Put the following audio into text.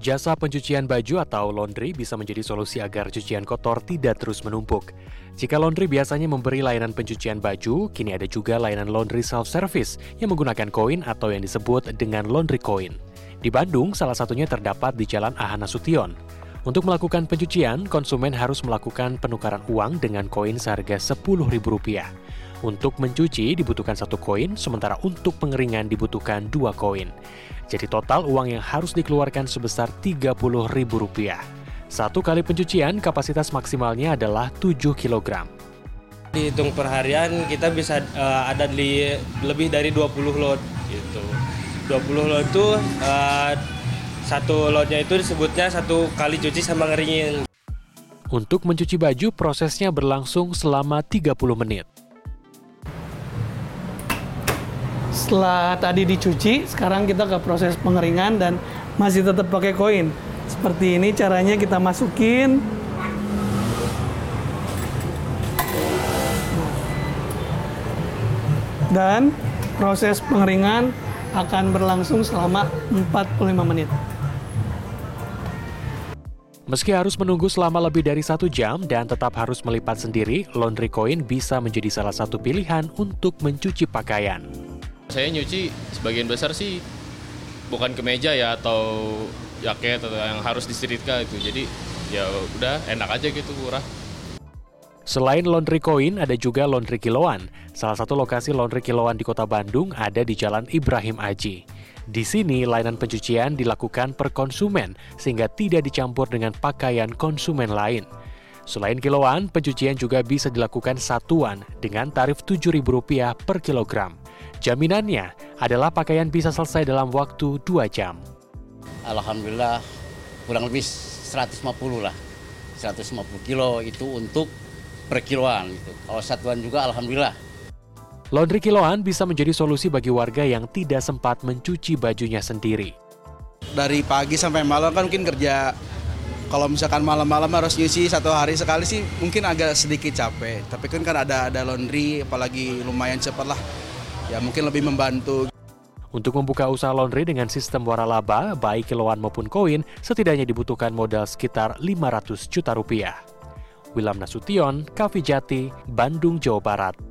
Jasa pencucian baju atau laundry bisa menjadi solusi agar cucian kotor tidak terus menumpuk. Jika laundry biasanya memberi layanan pencucian baju, kini ada juga layanan laundry self-service yang menggunakan koin atau yang disebut dengan laundry coin. Di Bandung, salah satunya terdapat di Jalan Ahana Sution. Untuk melakukan pencucian, konsumen harus melakukan penukaran uang dengan koin seharga Rp10.000. Untuk mencuci dibutuhkan satu koin, sementara untuk pengeringan dibutuhkan dua koin. Jadi total uang yang harus dikeluarkan sebesar Rp30.000. Satu kali pencucian kapasitas maksimalnya adalah 7 kg. Dihitung perharian kita bisa uh, ada di lebih dari 20 load gitu. 20 load itu uh, satu loadnya itu disebutnya satu kali cuci sama ngeringin. Untuk mencuci baju prosesnya berlangsung selama 30 menit. Setelah tadi dicuci, sekarang kita ke proses pengeringan dan masih tetap pakai koin. Seperti ini caranya kita masukin. Dan proses pengeringan akan berlangsung selama 45 menit. Meski harus menunggu selama lebih dari satu jam dan tetap harus melipat sendiri, laundry coin bisa menjadi salah satu pilihan untuk mencuci pakaian. Saya nyuci sebagian besar sih bukan kemeja ya atau jaket atau yang harus disetrika itu. Jadi ya udah enak aja gitu murah. Selain laundry coin, ada juga laundry kiloan. Salah satu lokasi laundry kiloan di kota Bandung ada di Jalan Ibrahim Aji. Di sini, layanan pencucian dilakukan per konsumen, sehingga tidak dicampur dengan pakaian konsumen lain. Selain kiloan, pencucian juga bisa dilakukan satuan dengan tarif Rp7.000 per kilogram. Jaminannya adalah pakaian bisa selesai dalam waktu 2 jam. Alhamdulillah kurang lebih 150 lah. 150 kilo itu untuk per kiloan gitu. Kalau satuan juga alhamdulillah. Laundry kiloan bisa menjadi solusi bagi warga yang tidak sempat mencuci bajunya sendiri. Dari pagi sampai malam kan mungkin kerja kalau misalkan malam-malam harus nyuci satu hari sekali sih mungkin agak sedikit capek. Tapi kan kan ada ada laundry apalagi lumayan cepat lah ya mungkin lebih membantu. Untuk membuka usaha laundry dengan sistem waralaba, baik kiloan maupun koin, setidaknya dibutuhkan modal sekitar 500 juta rupiah. Wilam Nasution, Kavijati, Bandung, Jawa Barat.